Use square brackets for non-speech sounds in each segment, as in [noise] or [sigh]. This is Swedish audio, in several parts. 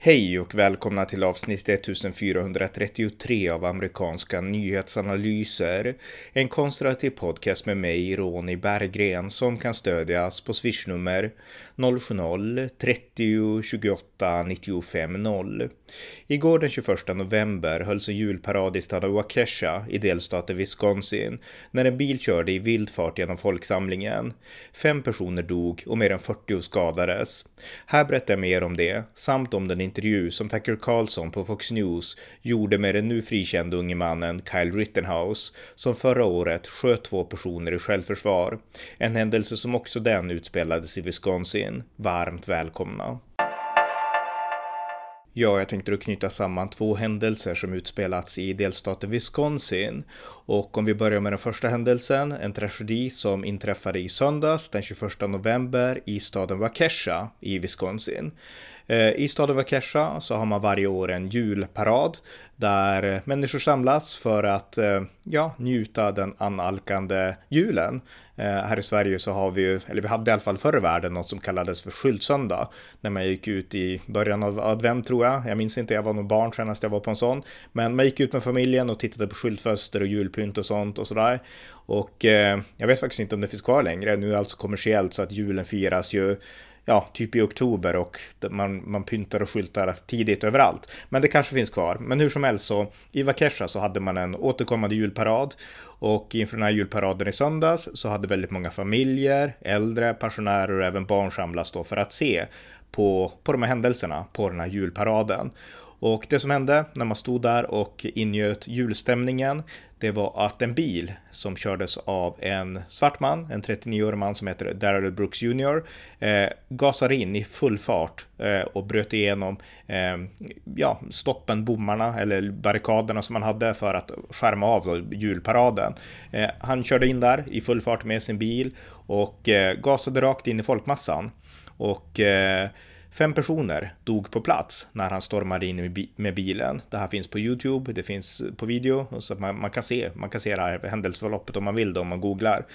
Hej och välkomna till avsnitt 1433 av amerikanska nyhetsanalyser. En konservativ podcast med mig, Ronny Berggren, som kan stödjas på swishnummer 070-30 28 95 0. Igår den 21 november hölls en julparad i staden Waukesha i delstaten Wisconsin när en bil körde i vild fart genom folksamlingen. Fem personer dog och mer än 40 skadades. Här berättar jag mer om det, samt om den intervju som Tucker Carlson på Fox News gjorde med den nu frikände unge mannen Kyle Rittenhouse som förra året sköt två personer i självförsvar. En händelse som också den utspelades i Wisconsin. Varmt välkomna! Ja, jag tänkte då knyta samman två händelser som utspelats i delstaten Wisconsin. Och om vi börjar med den första händelsen, en tragedi som inträffade i söndags den 21 november i staden Waukesha i Wisconsin. Eh, I staden Vakesha så har man varje år en julparad där människor samlas för att eh, ja, njuta den analkande julen. Eh, här i Sverige så har vi ju, eller vi hade i alla fall förr i världen något som kallades för skyltsöndag. När man gick ut i början av advent tror jag. Jag minns inte, jag var nog barn senast jag var på en sån. Men man gick ut med familjen och tittade på skyltfönster och julpynt och sånt och sådär. Och eh, jag vet faktiskt inte om det finns kvar längre. Nu är det alltså kommersiellt så att julen firas ju ja, typ i oktober och man, man pyntar och skyltar tidigt överallt. Men det kanske finns kvar. Men hur som helst så i Vakesha så hade man en återkommande julparad och inför den här julparaden i söndags så hade väldigt många familjer, äldre, pensionärer och även barn samlats då för att se på, på de här händelserna på den här julparaden. Och det som hände när man stod där och ingöt julstämningen, det var att en bil som kördes av en svart man, en 39-årig man som heter Daryl Brooks Jr, eh, gasade in i full fart eh, och bröt igenom eh, ja, stoppen, bommarna eller barrikaderna som man hade för att skärma av julparaden. Eh, han körde in där i full fart med sin bil och eh, gasade rakt in i folkmassan. Och eh, Fem personer dog på plats när han stormade in med bilen. Det här finns på Youtube, det finns på video, så man, man, kan se, man kan se det här händelseförloppet om man vill då, om man googlar.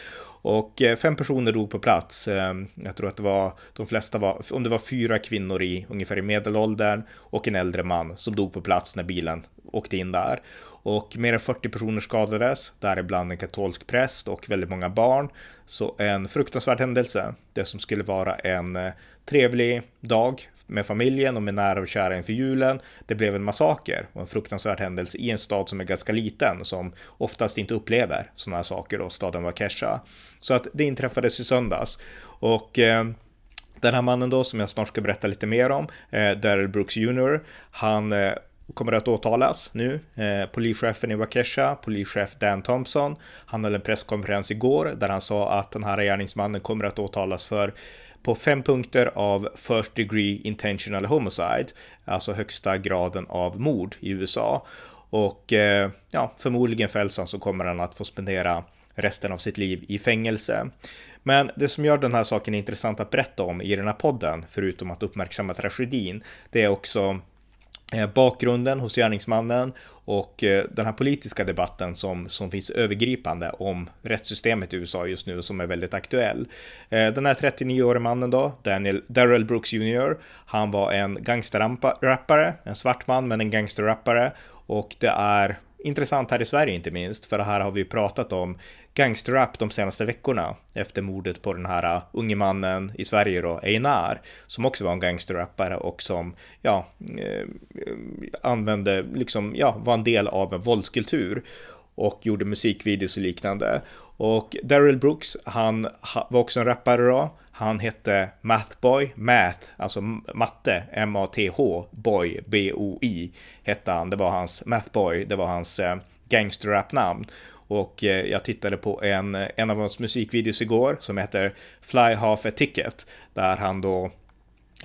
Och eh, fem personer dog på plats. Ehm, jag tror att det var, de flesta var, om det var fyra kvinnor i ungefär i medelåldern och en äldre man som dog på plats när bilen åkte in där. Och mer än 40 personer skadades, däribland en katolsk präst och väldigt många barn. Så en fruktansvärd händelse. Det som skulle vara en eh, trevlig dag med familjen och med nära och kära inför julen. Det blev en massaker och en fruktansvärd händelse i en stad som är ganska liten som oftast inte upplever sådana här saker då, staden Waukesha. Så att det inträffades i söndags och eh, den här mannen då som jag snart ska berätta lite mer om, eh, Daryl Brooks Jr. Han eh, kommer att åtalas nu. Eh, polischefen i Wakesha polischef Dan Thompson, han höll en presskonferens igår där han sa att den här gärningsmannen kommer att åtalas för på fem punkter av first degree intentional homicide, alltså högsta graden av mord i USA. Och eh, ja, förmodligen fälls han så kommer han att få spendera resten av sitt liv i fängelse. Men det som gör den här saken intressant att berätta om i den här podden, förutom att uppmärksamma tragedin, det är också eh, bakgrunden hos gärningsmannen och eh, den här politiska debatten som, som finns övergripande om rättssystemet i USA just nu som är väldigt aktuell. Eh, den här 39-årige mannen då, Daniel, Daryl Brooks Jr, han var en gangsterrappare, en svart man men en gangsterrappare och det är intressant här i Sverige inte minst, för här har vi pratat om gangsterrap de senaste veckorna efter mordet på den här uh, unge mannen i Sverige då, Einar, som också var en gangsterrappare och som, ja, eh, använde, liksom, ja, var en del av en våldskultur och gjorde musikvideos och liknande. Och Daryl Brooks, han var också en rappare då. Han hette Mathboy, Math, alltså matte, M-A-T-H, Boy, B-O-I, hette han. Det var hans Mathboy, det var hans eh, gangsterrap-namn. Och eh, jag tittade på en, en av hans musikvideos igår som heter Fly Half a Ticket, där han då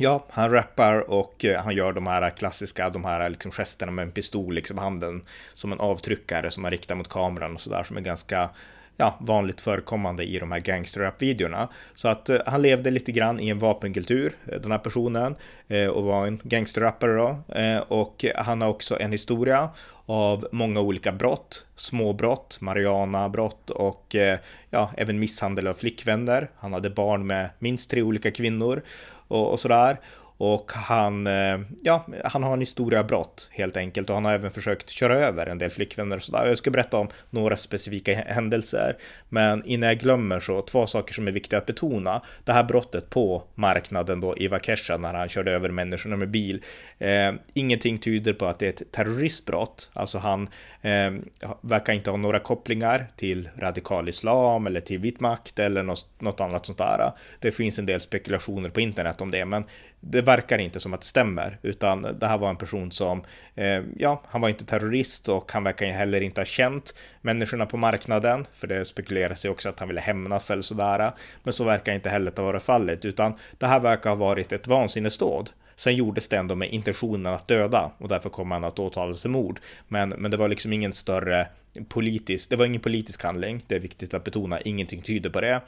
Ja, han rappar och eh, han gör de här klassiska, de här liksom gesterna med en pistol liksom handen som en avtryckare som man riktar mot kameran och sådär som är ganska ja, vanligt förekommande i de här gangsterrap-videorna. Så att eh, han levde lite grann i en vapenkultur, eh, den här personen, eh, och var en gangsterrappare då. Eh, och han har också en historia av många olika brott, småbrott, marijuanabrott och eh, ja, även misshandel av flickvänner. Han hade barn med minst tre olika kvinnor och, och sådär. och han, eh, ja, han har en historia brott helt enkelt och han har även försökt köra över en del flickvänner och sådär. Jag ska berätta om några specifika händelser, men innan jag glömmer så två saker som är viktiga att betona. Det här brottet på marknaden då i Vakesha när han körde över människorna med bil. Eh, ingenting tyder på att det är ett terroristbrott, alltså han eh, verkar inte ha några kopplingar till radikal islam eller till vit makt eller något, något annat sånt där. Det finns en del spekulationer på internet om det, men det verkar inte som att det stämmer, utan det här var en person som, eh, ja, han var inte terrorist och han verkar heller inte ha känt människorna på marknaden, för det spekuleras ju också att han ville hämnas eller sådär, men så verkar inte heller ha varit fallet, utan det här verkar ha varit ett vansinnesdåd. Sen gjordes det ändå med intentionen att döda och därför kom han att åtalas för mord. Men, men det var liksom ingen större politisk, det var ingen politisk handling, det är viktigt att betona, ingenting tyder på det.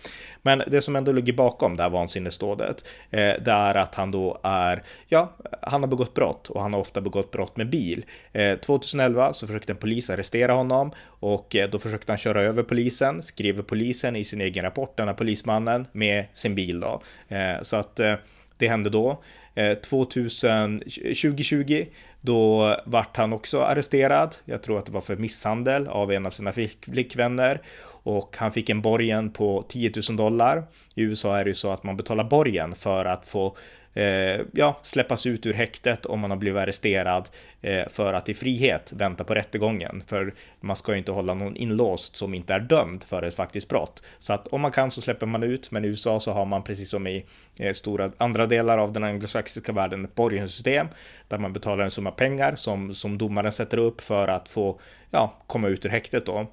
Men det som ändå ligger bakom det här vansinnesdådet, eh, det är att han då är, ja, han har begått brott och han har ofta begått brott med bil. Eh, 2011 så försökte en polis arrestera honom och eh, då försökte han köra över polisen, skriver polisen i sin egen rapport, den här polismannen, med sin bil då. Eh, så att eh, det hände då. Eh, 2000, 2020 då vart han också arresterad. Jag tror att det var för misshandel av en av sina flickvänner och han fick en borgen på 10 000 dollar. I USA är det ju så att man betalar borgen för att få eh, ja, släppas ut ur häktet om man har blivit arresterad eh, för att i frihet vänta på rättegången. För man ska ju inte hålla någon inlåst som inte är dömd för ett faktiskt brott. Så att om man kan så släpper man ut, men i USA så har man precis som i eh, stora andra delar av den anglosaxiska världen ett borgenssystem där man betalar en summa pengar som, som domaren sätter upp för att få ja, komma ut ur häktet då.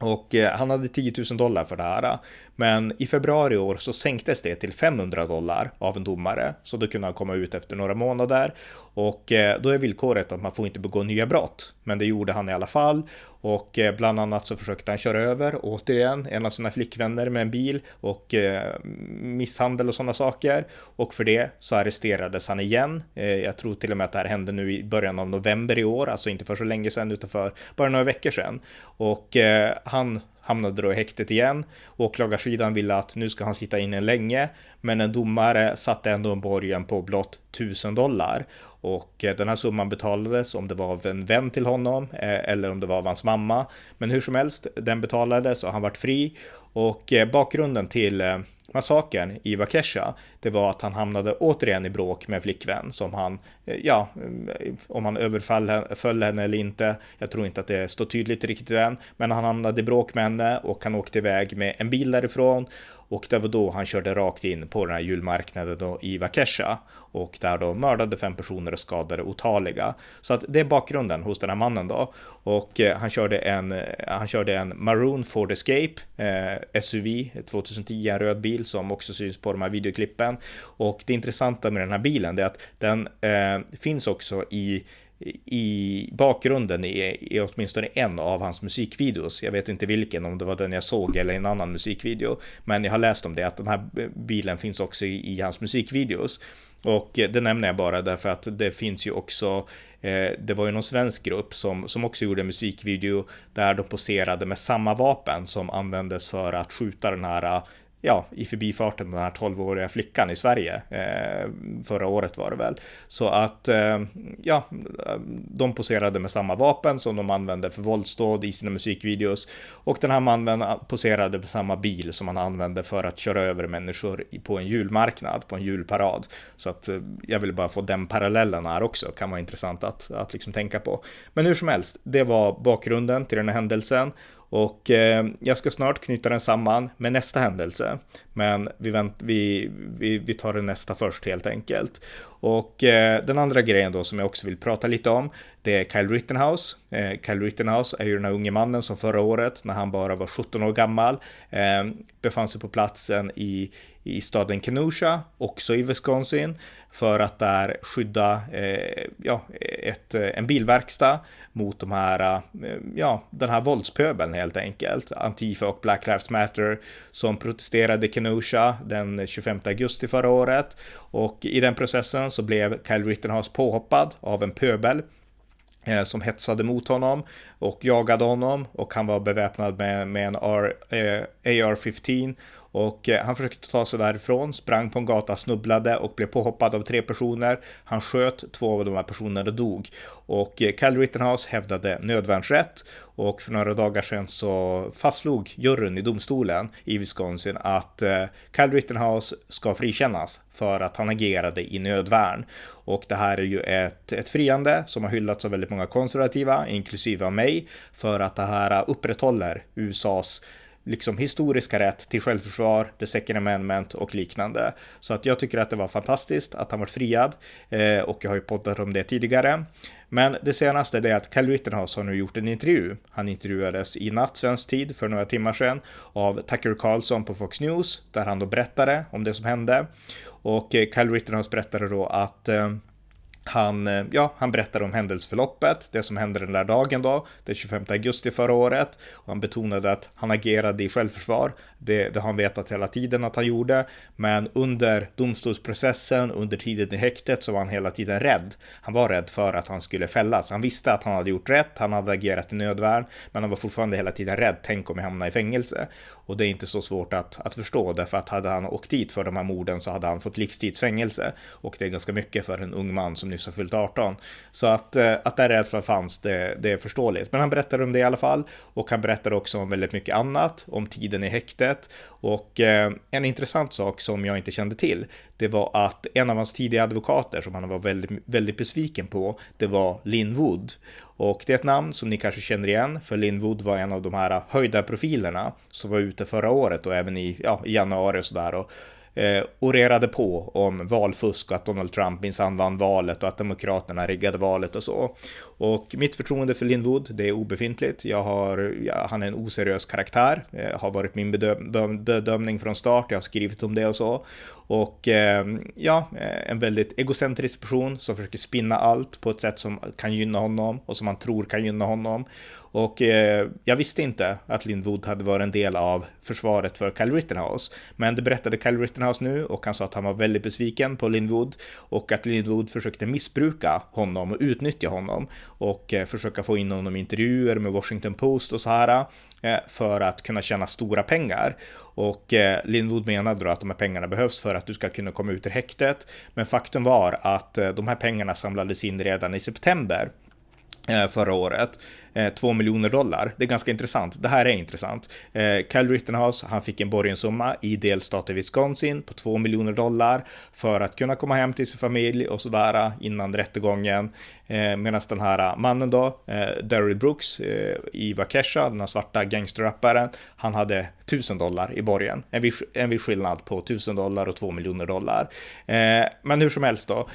Och eh, han hade 10 000 dollar för det här. Men i februari i år så sänktes det till 500 dollar av en domare. Så då kunde han komma ut efter några månader. Och eh, då är villkoret att man får inte begå nya brott. Men det gjorde han i alla fall. Och eh, bland annat så försökte han köra över, återigen, en av sina flickvänner med en bil och eh, misshandel och sådana saker. Och för det så arresterades han igen. Eh, jag tror till och med att det här hände nu i början av november i år, alltså inte för så länge sedan utan för bara några veckor sedan. Och han hamnade då i häktet igen. Åklagarsidan ville att nu ska han sitta inne länge, men en domare satte ändå en borgen på blott 1000 dollar. Och eh, den här summan betalades om det var av en vän till honom eh, eller om det var av hans mamma. Men hur som helst, den betalades och han vart fri. Och eh, bakgrunden till eh, massakern i Vakesha, det var att han hamnade återigen i bråk med flickvän som han, eh, ja, om han överföll henne eller inte. Jag tror inte att det står tydligt riktigt än, men han hamnade i bråk med henne och han åkte iväg med en bil därifrån och det var då han körde rakt in på den här julmarknaden då i Vakesha och där då mördade fem personer och skadade otaliga. Så att det är bakgrunden hos den här mannen då. Och eh, han körde en, eh, han körde en Maroon Ford Escape eh, SUV 2010, en röd bil som också syns på de här videoklippen. Och det intressanta med den här bilen är att den eh, finns också i i bakgrunden i, i åtminstone en av hans musikvideos. Jag vet inte vilken, om det var den jag såg eller en annan musikvideo. Men jag har läst om det, att den här bilen finns också i, i hans musikvideos. Och det nämner jag bara därför att det finns ju också eh, det var ju någon svensk grupp som, som också gjorde en musikvideo där de poserade med samma vapen som användes för att skjuta den här ja, i förbifarten den här 12-åriga flickan i Sverige. Eh, förra året var det väl. Så att, eh, ja, de poserade med samma vapen som de använde för våldsdåd i sina musikvideos. Och den här mannen poserade med samma bil som han använde för att köra över människor på en julmarknad, på en julparad. Så att eh, jag vill bara få den parallellen här också, kan vara intressant att, att liksom tänka på. Men hur som helst, det var bakgrunden till den här händelsen. Och eh, jag ska snart knyta den samman med nästa händelse. Men vi, vänt, vi, vi, vi tar det nästa först helt enkelt. Och eh, den andra grejen då som jag också vill prata lite om, det är Kyle Rittenhouse. Eh, Kyle Rittenhouse är ju den här unge mannen som förra året, när han bara var 17 år gammal, eh, befann sig på platsen i, i staden Kenosha, också i Wisconsin, för att där skydda eh, ja, ett, eh, en bilverkstad mot de här, eh, ja, den här våldspöbeln helt enkelt. Antifa och Black Lives Matter som protesterade i Kenosha den 25 augusti förra året. Och i den processen så blev Kyle Rittenhouse påhoppad av en pöbel eh, som hetsade mot honom och jagade honom. Och han var beväpnad med, med en eh, AR-15 och eh, han försökte ta sig därifrån, sprang på en gata, snubblade och blev påhoppad av tre personer. Han sköt, två av de här personerna dog och eh, Kyle Rittenhouse hävdade nödvärnsrätt och för några dagar sedan så fastslog juryn i domstolen i Wisconsin att eh, Kyle Rittenhouse ska frikännas för att han agerade i nödvärn. Och det här är ju ett, ett friande som har hyllats av väldigt många konservativa, inklusive av mig, för att det här upprätthåller USAs liksom historiska rätt till självförsvar, the second amendment och liknande. Så att jag tycker att det var fantastiskt att han var friad eh, och jag har ju poddat om det tidigare. Men det senaste är att Cal Rittenhouse har nu gjort en intervju. Han intervjuades i natt svensk tid för några timmar sedan av Tucker Carlson på Fox News där han då berättade om det som hände. Och eh, Cal Rittenhouse berättade då att eh, han, eh, ja, han berättar om händelseförloppet, det som hände den där dagen då, den 25 augusti förra året. Och han betonade att han agerade i självförsvar. Det, det har han vetat hela tiden att han gjorde. Men under domstolsprocessen, under tiden i häktet, så var han hela tiden rädd. Han var rädd för att han skulle fällas. Han visste att han hade gjort rätt, han hade agerat i nödvärn, men han var fortfarande hela tiden rädd. Tänk om jag hamnar i fängelse. Och det är inte så svårt att, att förstå, därför att hade han åkt dit för de här morden så hade han fått livstidsfängelse. Och det är ganska mycket för en ung man som nyss har fyllt 18. Så att, eh, att den rädslan fanns, det, det är förståeligt. Men han berättade om det i alla fall. Och han berättade också om väldigt mycket annat, om tiden i häktet. Och eh, en intressant sak som jag inte kände till, det var att en av hans tidiga advokater som han var väldigt, väldigt besviken på, det var Linwood. Och det är ett namn som ni kanske känner igen, för Linwood var en av de här höjda profilerna som var ute förra året och även i, ja, i januari och sådär. Eh, orerade på om valfusk och att Donald Trump minsann vann valet och att Demokraterna riggade valet och så. Och mitt förtroende för Linwood, det är obefintligt. Jag har, ja, han är en oseriös karaktär, eh, har varit min bedöm bedömning från start, jag har skrivit om det och så. Och ehm, eh, ja, en väldigt egocentrisk person som försöker spinna allt på ett sätt som kan gynna honom och som man tror kan gynna honom. Och eh, jag visste inte att Lindwood hade varit en del av försvaret för Kyle Rittenhouse. Men det berättade Kyle Rittenhouse nu och han sa att han var väldigt besviken på Lindwood och att Lindwood försökte missbruka honom och utnyttja honom och eh, försöka få in honom i intervjuer med Washington Post och så här eh, för att kunna tjäna stora pengar. Och eh, Lindwood menade då att de här pengarna behövs för att du ska kunna komma ut ur häktet. Men faktum var att de här pengarna samlades in redan i september Eh, förra året. Eh, 2 miljoner dollar. Det är ganska intressant. Det här är intressant. Cal Kyle Rittenhouse, han fick en borgensumma i delstaten Wisconsin på 2 miljoner dollar för att kunna komma hem till sin familj och sådär innan rättegången. Medan den här mannen då, Daryl Brooks i Vakesha, den här svarta gangsterrapparen, han hade 1000 dollar i borgen. En viss, en viss skillnad på 1000 dollar och 2 miljoner dollar. Men hur som helst då.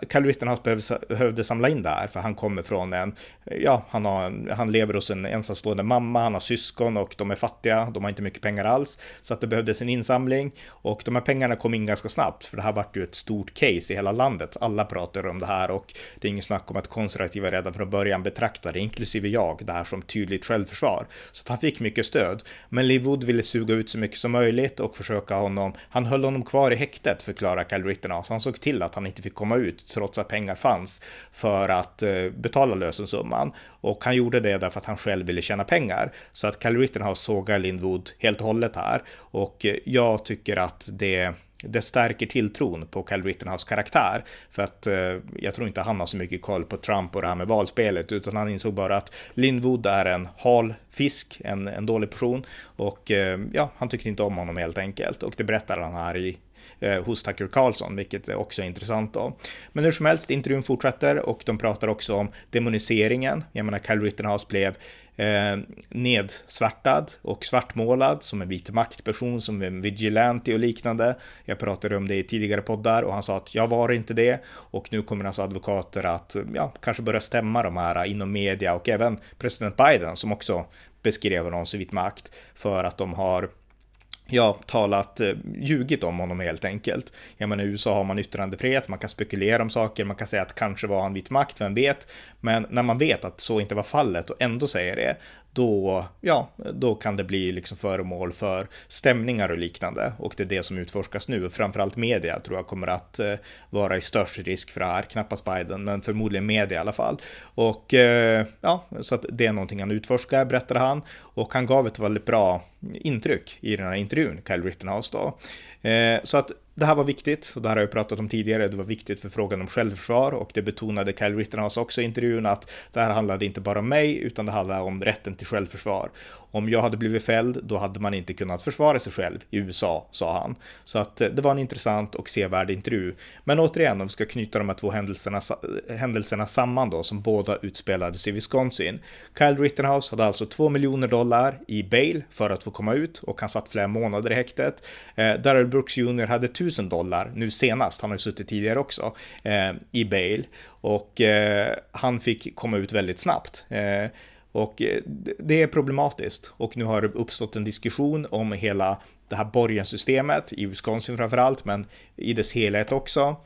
Kyle Carl Rittenhouse behövde samla in det här, för han kommer från en, ja, han, har, han lever hos en ensamstående mamma, han har syskon och de är fattiga, de har inte mycket pengar alls, så att det behövdes en insamling och de här pengarna kom in ganska snabbt, för det här vart ju ett stort case i hela landet. Alla pratar om det här och det är ingen snack om att konservativa redan från början betraktade, inklusive jag, det här som tydligt självförsvar. Så att han fick mycket stöd. Men Liv Wood ville suga ut så mycket som möjligt och försöka honom, han höll honom kvar i häktet, förklarar Kyle Rittenhouse. Han såg till att han inte fick komma ut trots att pengar fanns för att eh, betala lösensumman. Och han gjorde det därför att han själv ville tjäna pengar. Så att Cal Rittenhouse sågar Lindwood helt och hållet här. Och eh, jag tycker att det det stärker tilltron på Cal Rittenhouse karaktär. För att eh, jag tror inte han har så mycket koll på Trump och det här med valspelet, utan han insåg bara att Lindwood är en hal fisk, en, en dålig person. Och eh, ja, han tyckte inte om honom helt enkelt. Och det berättar han här i eh, hos Tucker Carlson, vilket också är intressant då. Men hur som helst, intervjun fortsätter och de pratar också om demoniseringen. Jag menar, Kyle Rittenhouse blev eh, nedsvärtad och svartmålad som en vit maktperson, som en vigilante och liknande. Jag pratade om det i tidigare poddar och han sa att jag var inte det och nu kommer alltså advokater att ja, kanske börja stämma de här inom media och även president Biden som också beskrev honom som vit makt för att de har ja, talat, eh, ljugit om honom helt enkelt. Jag menar, i USA har man yttrandefrihet, man kan spekulera om saker, man kan säga att kanske var han vit makt, vem vet? Men när man vet att så inte var fallet och ändå säger det, då, ja, då kan det bli liksom föremål för stämningar och liknande. Och det är det som utforskas nu. Framförallt media tror jag kommer att eh, vara i störst risk för det här. Knappast Biden, men förmodligen media i alla fall. Och eh, ja, så att det är någonting han utforskar, berättade han. Och han gav ett väldigt bra intryck i den här intervjun, Kyle Rittenhouse då. Eh, så att det här var viktigt och det här har jag pratat om tidigare. Det var viktigt för frågan om självförsvar och det betonade Kyle Rittenhouse också i intervjun att det här handlade inte bara om mig utan det handlade om rätten till självförsvar. Om jag hade blivit fälld, då hade man inte kunnat försvara sig själv i USA, sa han. Så att eh, det var en intressant och sevärd intervju. Men återigen, om vi ska knyta de här två händelserna, händelserna samman då, som båda utspelades i Wisconsin. Kyle Rittenhouse hade alltså 2 miljoner dollar i bail för att få komma ut och han satt flera månader i häktet. Eh, Daryl Brooks Jr hade 000 dollar nu senast, han har ju suttit tidigare också, eh, i bail och eh, han fick komma ut väldigt snabbt. Eh, och eh, det är problematiskt och nu har det uppstått en diskussion om hela det här borgensystemet i Wisconsin framförallt, men i dess helhet också.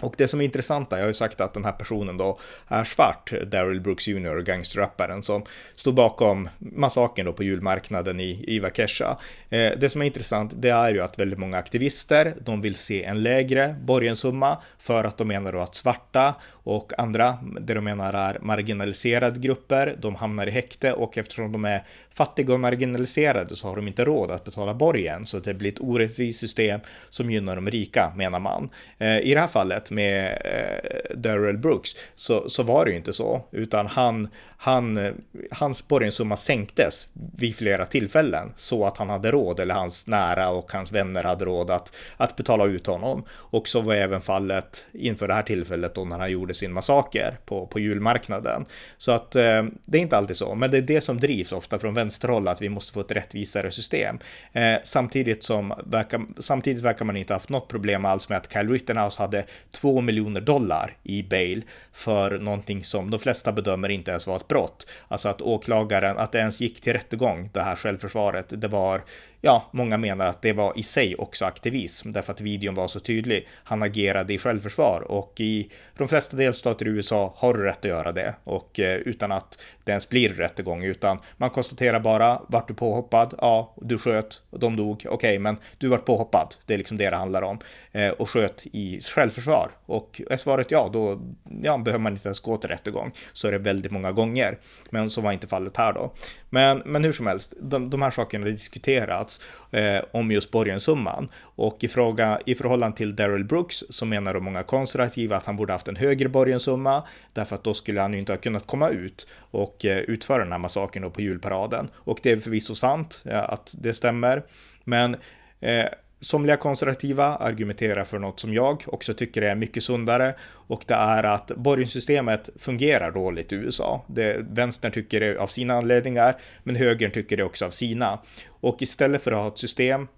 Och det som är intressant, jag har ju sagt att den här personen då är svart, Daryl Brooks Jr, gangsterrapparen som stod bakom massakern då på julmarknaden i, i Vakesha. Eh, det som är intressant, det är ju att väldigt många aktivister, de vill se en lägre borgensumma för att de menar då att svarta och andra, det de menar är marginaliserade grupper, de hamnar i häkte och eftersom de är fattiga och marginaliserade så har de inte råd att betala borgen så det blir ett orättvist system som gynnar de rika menar man. Eh, I det här fallet med eh, Daryl Brooks så, så var det ju inte så utan han, han, eh, hans borgensumma sänktes vid flera tillfällen så att han hade råd eller hans nära och hans vänner hade råd att, att betala ut honom. Och så var även fallet inför det här tillfället då när han gjorde sin massaker på, på julmarknaden. Så att eh, det är inte alltid så, men det är det som drivs ofta från vänsterhåll att vi måste få ett rättvisare system. Eh, samtidigt som verkar, samtidigt verkar man inte haft något problem alls med att Kyle Rittenhouse hade 2 miljoner dollar i bail för någonting som de flesta bedömer inte ens var ett brott. Alltså att åklagaren, att det ens gick till rättegång, det här självförsvaret, det var ja, många menar att det var i sig också aktivism därför att videon var så tydlig. Han agerade i självförsvar och i de flesta delstater i USA har du rätt att göra det och eh, utan att det ens blir rättegång utan man konstaterar bara vart du påhoppad? Ja, du sköt, de dog. Okej, okay, men du vart påhoppad. Det är liksom det det handlar om eh, och sköt i självförsvar och är svaret ja, då ja, behöver man inte ens gå till rättegång. Så är det väldigt många gånger, men så var inte fallet här då. Men, men hur som helst, de, de här sakerna diskuterats eh, om just borgensumman. Och i, fråga, i förhållande till Daryl Brooks så menar de många konservativa att han borde haft en högre borgensumma därför att då skulle han ju inte ha kunnat komma ut och eh, utföra den här massakern då på julparaden. Och det är förvisso sant eh, att det stämmer. Men eh, Somliga konservativa argumenterar för något som jag också tycker är mycket sundare och det är att borgenssystemet fungerar dåligt i USA. Det, vänstern tycker det av sina anledningar, men högern tycker det också av sina. Och istället för att ha ett system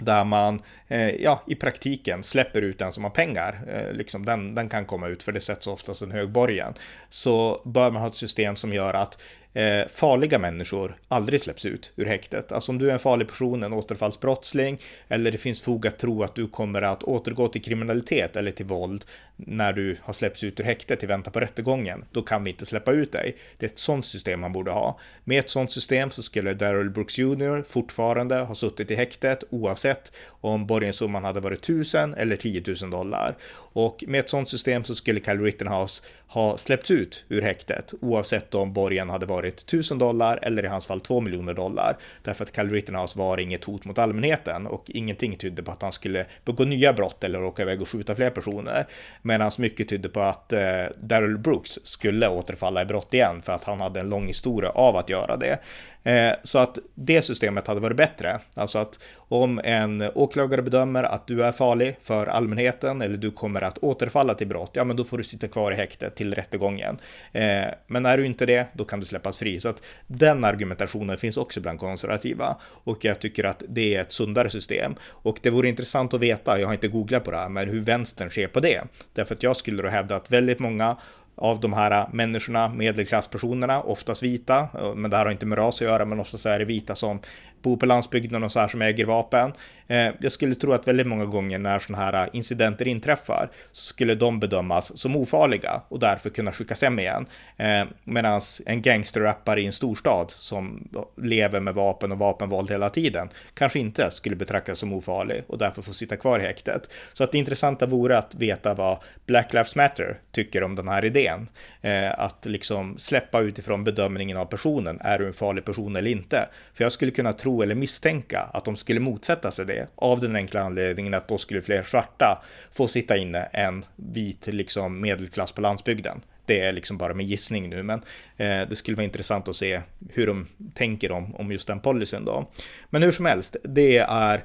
där man eh, ja, i praktiken släpper ut den som har pengar. Eh, liksom den, den kan komma ut för det sätts oftast en hög borgen. Så bör man ha ett system som gör att eh, farliga människor aldrig släpps ut ur häktet. Alltså om du är en farlig person, en återfallsbrottsling eller det finns fog att tro att du kommer att återgå till kriminalitet eller till våld när du har släppts ut ur häktet i väntan på rättegången, då kan vi inte släppa ut dig. Det är ett sånt system man borde ha. Med ett sånt system så skulle Daryl Brooks Jr fortfarande ha suttit i häktet oavsett om borgensumman hade varit 1000 eller 10 000 dollar. Och med ett sånt system så skulle Kyle Rittenhouse ha släppts ut ur häktet oavsett om borgen hade varit 1000 dollar eller i hans fall 2 miljoner dollar. Därför att Kyle Rittenhouse var inget hot mot allmänheten och ingenting tydde på att han skulle begå nya brott eller åka iväg och skjuta fler personer. Medan mycket tydde på att eh, Daryl Brooks skulle återfalla i brott igen för att han hade en lång historia av att göra det. Eh, så att det systemet hade varit bättre. Alltså att om en åklagare bedömer att du är farlig för allmänheten eller du kommer att återfalla till brott, ja men då får du sitta kvar i häktet till rättegången. Eh, men är du inte det, då kan du släppas fri. Så att den argumentationen finns också bland konservativa och jag tycker att det är ett sundare system. Och det vore intressant att veta, jag har inte googlat på det här, men hur vänstern ser på det. Därför att jag skulle då hävda att väldigt många av de här människorna, medelklasspersonerna, oftast vita, eh, men det här har inte med ras att göra, men oftast är det vita som bor på landsbygden och så här som äger vapen. Eh, jag skulle tro att väldigt många gånger när sådana här eh, incidenter inträffar så skulle de bedömas som ofarliga och därför kunna skickas hem igen. Eh, Medan en gangsterrappare i en storstad som lever med vapen och vapenvåld hela tiden kanske inte skulle betraktas som ofarlig och därför får sitta kvar i häktet. Så att det intressanta vore att veta vad Black Lives Matter tycker om den här idén. Att liksom släppa utifrån bedömningen av personen. Är du en farlig person eller inte? För jag skulle kunna tro eller misstänka att de skulle motsätta sig det av den enkla anledningen att då skulle fler svarta få sitta inne än vit liksom medelklass på landsbygden. Det är liksom bara med gissning nu, men eh, det skulle vara intressant att se hur de tänker om, om just den policyn då. Men hur som helst, det är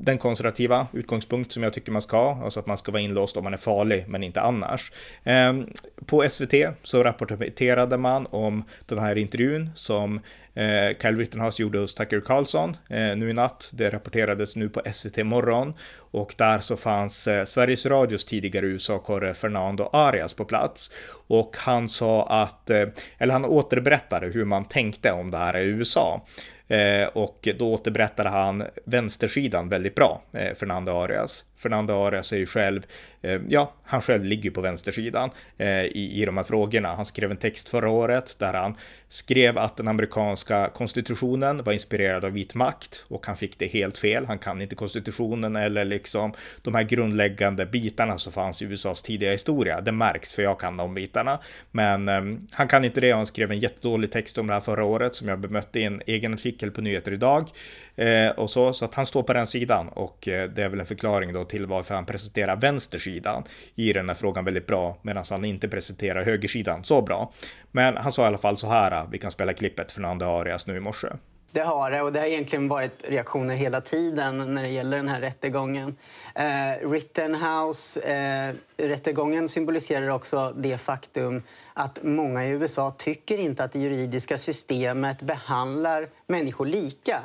den konservativa utgångspunkt som jag tycker man ska ha, alltså att man ska vara inlåst om man är farlig, men inte annars. Ehm, på SVT så rapporterade man om den här intervjun som eh, Kyle Rittenhouse gjorde hos Tucker Carlson eh, nu i natt. Det rapporterades nu på SVT morgon och där så fanns eh, Sveriges Radios tidigare USA-korre Fernando Arias på plats och han sa att, eller han återberättade hur man tänkte om det här i USA. Eh, och då återberättade han vänstersidan väldigt bra, eh, Fernando Arias. Fernando Arias är ju själv, eh, ja, han själv ligger på vänstersidan eh, i, i de här frågorna. Han skrev en text förra året där han skrev att den amerikanska konstitutionen var inspirerad av vit makt och han fick det helt fel. Han kan inte konstitutionen eller liksom de här grundläggande bitarna som fanns i USAs tidiga historia. Det märks för jag kan de bitarna. Men eh, han kan inte det han skrev en jättedålig text om det här förra året som jag bemötte i en egen artikel på Nyheter idag. Eh, och så, så att han står på den sidan och eh, det är väl en förklaring då till varför han presenterar vänstersidan i den här frågan väldigt bra medan han inte presenterar högersidan så bra. Men han sa i alla fall så här, vi kan spela klippet från Arias nu i morse. Det har det och det har egentligen varit reaktioner hela tiden när det gäller den här rättegången. Eh, Rittenhouse-rättegången eh, symboliserar också det faktum att många i USA tycker inte att det juridiska systemet behandlar människor lika.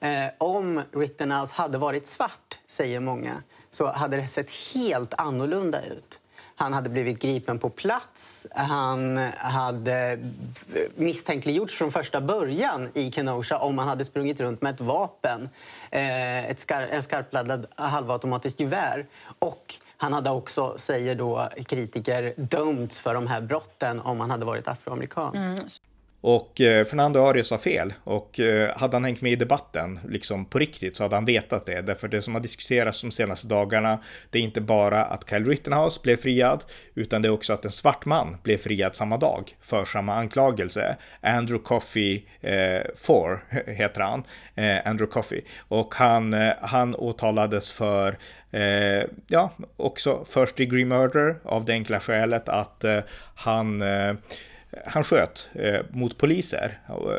Eh, om Rittenhouse hade varit svart, säger många, så hade det sett helt annorlunda ut. Han hade blivit gripen på plats. Han hade misstänkliggjorts från första början i Kenosha om han hade sprungit runt med ett vapen, eh, ett skar en skarpladdad halvautomatiskt gevär. Och han hade också, säger då kritiker, dömts för de här brotten om han hade varit afroamerikan. Mm. Och eh, Fernando Arias har fel och eh, hade han hängt med i debatten liksom på riktigt så hade han vetat det. Därför det som har diskuterats de senaste dagarna, det är inte bara att Kyle Rittenhouse blev friad, utan det är också att en svart man blev friad samma dag för samma anklagelse. Andrew Coffey eh, Four heter han, eh, Andrew Coffey. Och han, eh, han åtalades för Eh, ja, också first degree murder av det enkla skälet att eh, han eh, han sköt eh, mot poliser.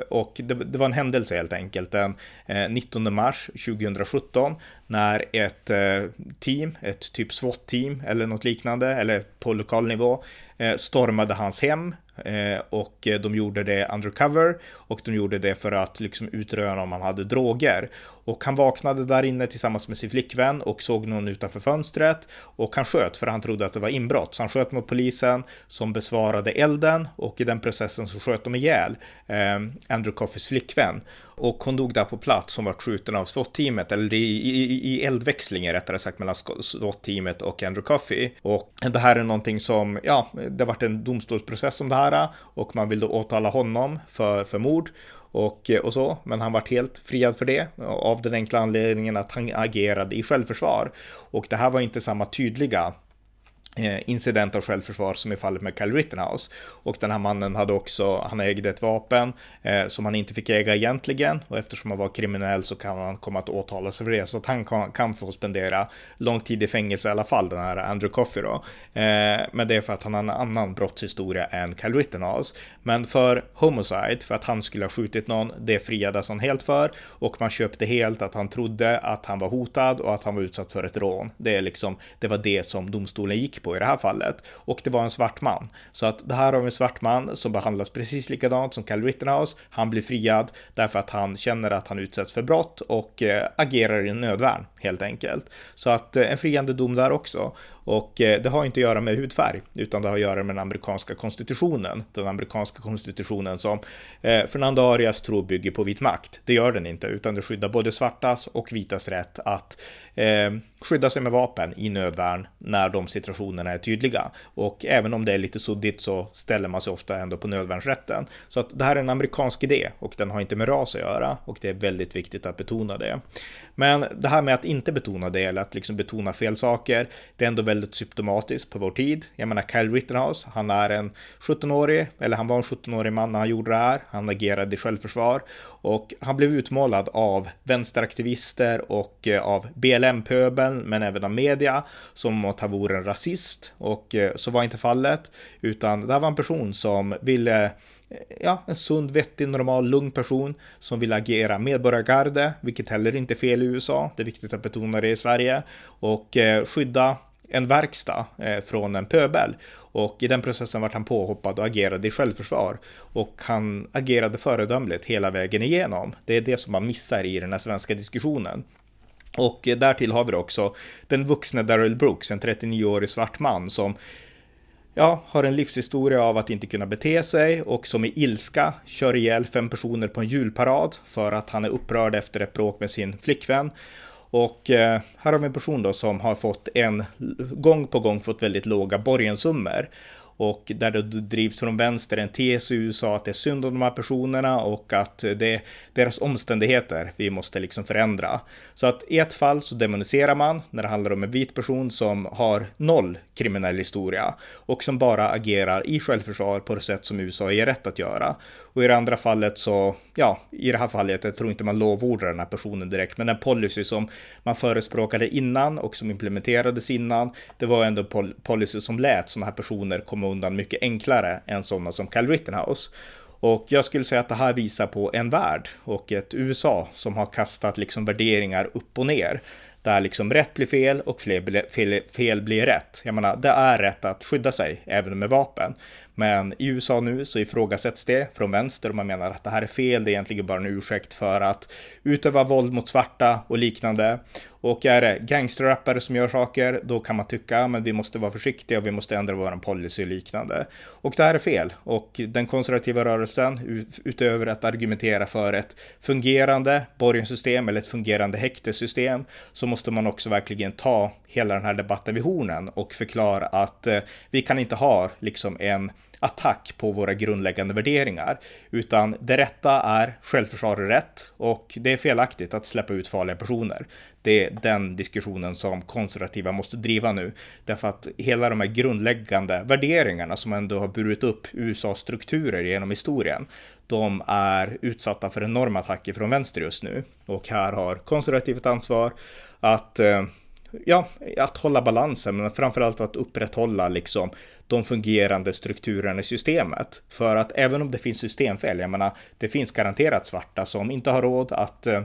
Och det, det, var en händelse helt enkelt. Den eh, 19 mars 2017 när ett eh, team, ett typ SWAT-team eller något liknande eller på lokal nivå eh, stormade hans hem. Eh, och eh, de gjorde det undercover och de gjorde det för att liksom utröna om han hade droger. Och han vaknade där inne tillsammans med sin flickvän och såg någon utanför fönstret och han sköt för han trodde att det var inbrott. Så han sköt mot polisen som besvarade elden och i den processen så sköt de ihjäl eh, Andrew Coffeys flickvän. Och hon dog där på plats, hon var skjuten av SWAT-teamet, eller i, i, i eldväxlingen rättare sagt mellan SWAT-teamet och Andrew Coffey. Och det här är någonting som, ja, det har varit en domstolsprocess om det här och man vill då åtala honom för, för mord och, eh, och så, men han vart helt friad för det av den enkla anledningen att han agerade i självförsvar. Och det här var inte samma tydliga Eh, incident av självförsvar som i fallet med Kyle Rittenhouse. Och den här mannen hade också, han ägde ett vapen eh, som han inte fick äga egentligen och eftersom han var kriminell så kan han komma att åtalas för det så att han kan, kan få spendera lång tid i fängelse i alla fall, den här Andrew Coffey då. Eh, men det är för att han har en annan brottshistoria än Kyle Rittenhouse. Men för homicide, för att han skulle ha skjutit någon, det friades han helt för och man köpte helt att han trodde att han var hotad och att han var utsatt för ett rån. Det är liksom, det var det som domstolen gick på i det här fallet. Och det var en svart man. Så att det här har vi en svart man som behandlas precis likadant som Cal Rittenhouse. Han blir friad därför att han känner att han utsätts för brott och eh, agerar i nödvärn helt enkelt. Så att eh, en friande dom där också. Och eh, det har inte att göra med hudfärg, utan det har att göra med den amerikanska konstitutionen. Den amerikanska konstitutionen som eh, Fernando Arias tror bygger på vit makt. Det gör den inte, utan det skyddar både svartas och vitas rätt att eh, skydda sig med vapen i nödvärn när de situationerna är tydliga. Och även om det är lite suddigt så ställer man sig ofta ändå på nödvärnsrätten. Så att det här är en amerikansk idé och den har inte med ras att göra och det är väldigt viktigt att betona det. Men det här med att inte betona det eller att liksom betona fel saker, det är ändå väldigt symptomatiskt på vår tid. Jag menar Kyle Rittenhouse, han är en 17-årig, eller han var en 17-årig man när han gjorde det här. Han agerade i självförsvar och han blev utmålad av vänsteraktivister och eh, av BLM-pöbeln, men även av media, som att han vore en rasist. Och eh, så var inte fallet, utan det här var en person som ville ja, en sund, vettig, normal, lugn person som vill agera medborgargarde, vilket heller inte är fel i USA. Det är viktigt att betona det i Sverige och eh, skydda en verkstad eh, från en pöbel. Och i den processen vart han påhoppad och agerade i självförsvar. Och han agerade föredömligt hela vägen igenom. Det är det som man missar i den här svenska diskussionen. Och eh, därtill har vi också den vuxne Daryl Brooks, en 39-årig svart man som ja, har en livshistoria av att inte kunna bete sig och som i ilska kör ihjäl fem personer på en julparad för att han är upprörd efter ett bråk med sin flickvän. Och eh, här har vi en person då som har fått en gång på gång fått väldigt låga borgensummor och där det drivs från vänster en tes i USA att det är synd om de här personerna och att det är deras omständigheter vi måste liksom förändra. Så att i ett fall så demoniserar man när det handlar om en vit person som har noll kriminell historia och som bara agerar i självförsvar på det sätt som USA ger rätt att göra. Och i det andra fallet så, ja, i det här fallet, jag tror inte man lovordar den här personen direkt, men den policy som man förespråkade innan och som implementerades innan, det var ändå en policy som lät sådana här personer komma undan mycket enklare än sådana som Cal Rittenhouse. Och jag skulle säga att det här visar på en värld och ett USA som har kastat liksom värderingar upp och ner där liksom rätt blir fel och fel, fel, fel blir rätt. Jag menar, det är rätt att skydda sig även med vapen. Men i USA nu så ifrågasätts det från vänster och man menar att det här är fel. Det är egentligen bara en ursäkt för att utöva våld mot svarta och liknande. Och är det gangsterrappare som gör saker, då kan man tycka men vi måste vara försiktiga och vi måste ändra vår policy och liknande. Och det här är fel. Och den konservativa rörelsen, utöver att argumentera för ett fungerande borgenssystem eller ett fungerande häktessystem, så måste man också verkligen ta hela den här debatten vid hornen och förklara att eh, vi kan inte ha liksom en attack på våra grundläggande värderingar, utan det rätta är självförsvar är rätt och det är felaktigt att släppa ut farliga personer. Det är den diskussionen som konservativa måste driva nu, därför att hela de här grundläggande värderingarna som ändå har burit upp USAs strukturer genom historien, de är utsatta för enorma attacker från vänster just nu. Och här har konservativt ansvar att eh, ja, att hålla balansen, men framförallt att upprätthålla liksom de fungerande strukturerna i systemet. För att även om det finns systemfel, jag menar, det finns garanterat svarta som inte har råd att eh,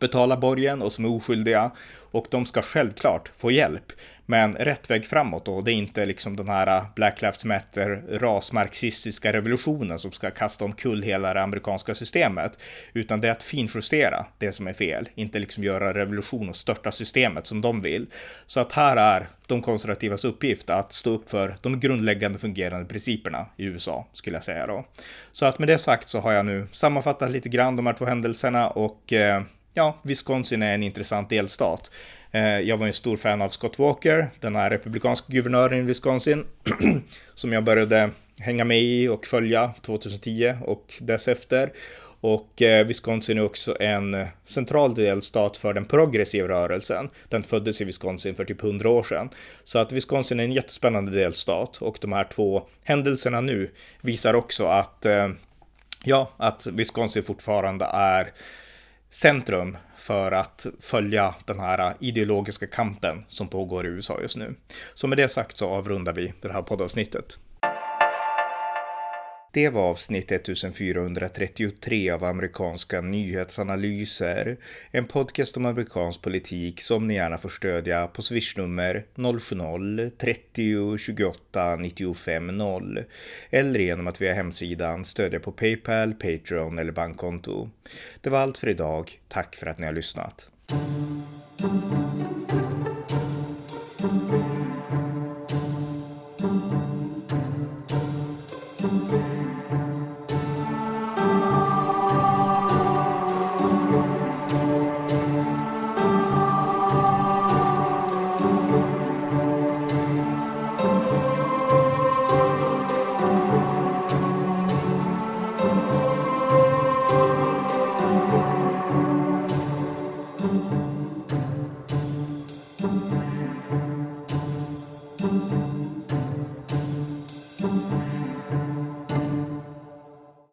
betala borgen och som är oskyldiga och de ska självklart få hjälp. Men rätt väg framåt då, det är inte liksom den här äh, Black Lives Matter rasmarxistiska revolutionen som ska kasta omkull hela det amerikanska systemet, utan det är att finjustera det som är fel, inte liksom göra revolution och störta systemet som de vill. Så att här är de konservativas uppgift att stå upp för de grundläggande fungerande principerna i USA, skulle jag säga då. Så att med det sagt så har jag nu sammanfattat lite grann de här två händelserna och eh, ja, Wisconsin är en intressant delstat. Eh, jag var en stor fan av Scott Walker, den här republikanska guvernören i Wisconsin, [clears throat] som jag började hänga med i och följa 2010 och dess efter. Och eh, Wisconsin är också en central delstat för den progressiva rörelsen. Den föddes i Wisconsin för typ 100 år sedan. Så att Wisconsin är en jättespännande delstat och de här två händelserna nu visar också att, eh, ja, att Wisconsin fortfarande är centrum för att följa den här ideologiska kampen som pågår i USA just nu. Så med det sagt så avrundar vi det här poddavsnittet. Det var avsnitt 1433 av amerikanska nyhetsanalyser. En podcast om amerikansk politik som ni gärna får stödja på swishnummer 070-30 28 95 0 eller genom att via hemsidan stödja på Paypal, Patreon eller bankkonto. Det var allt för idag. Tack för att ni har lyssnat.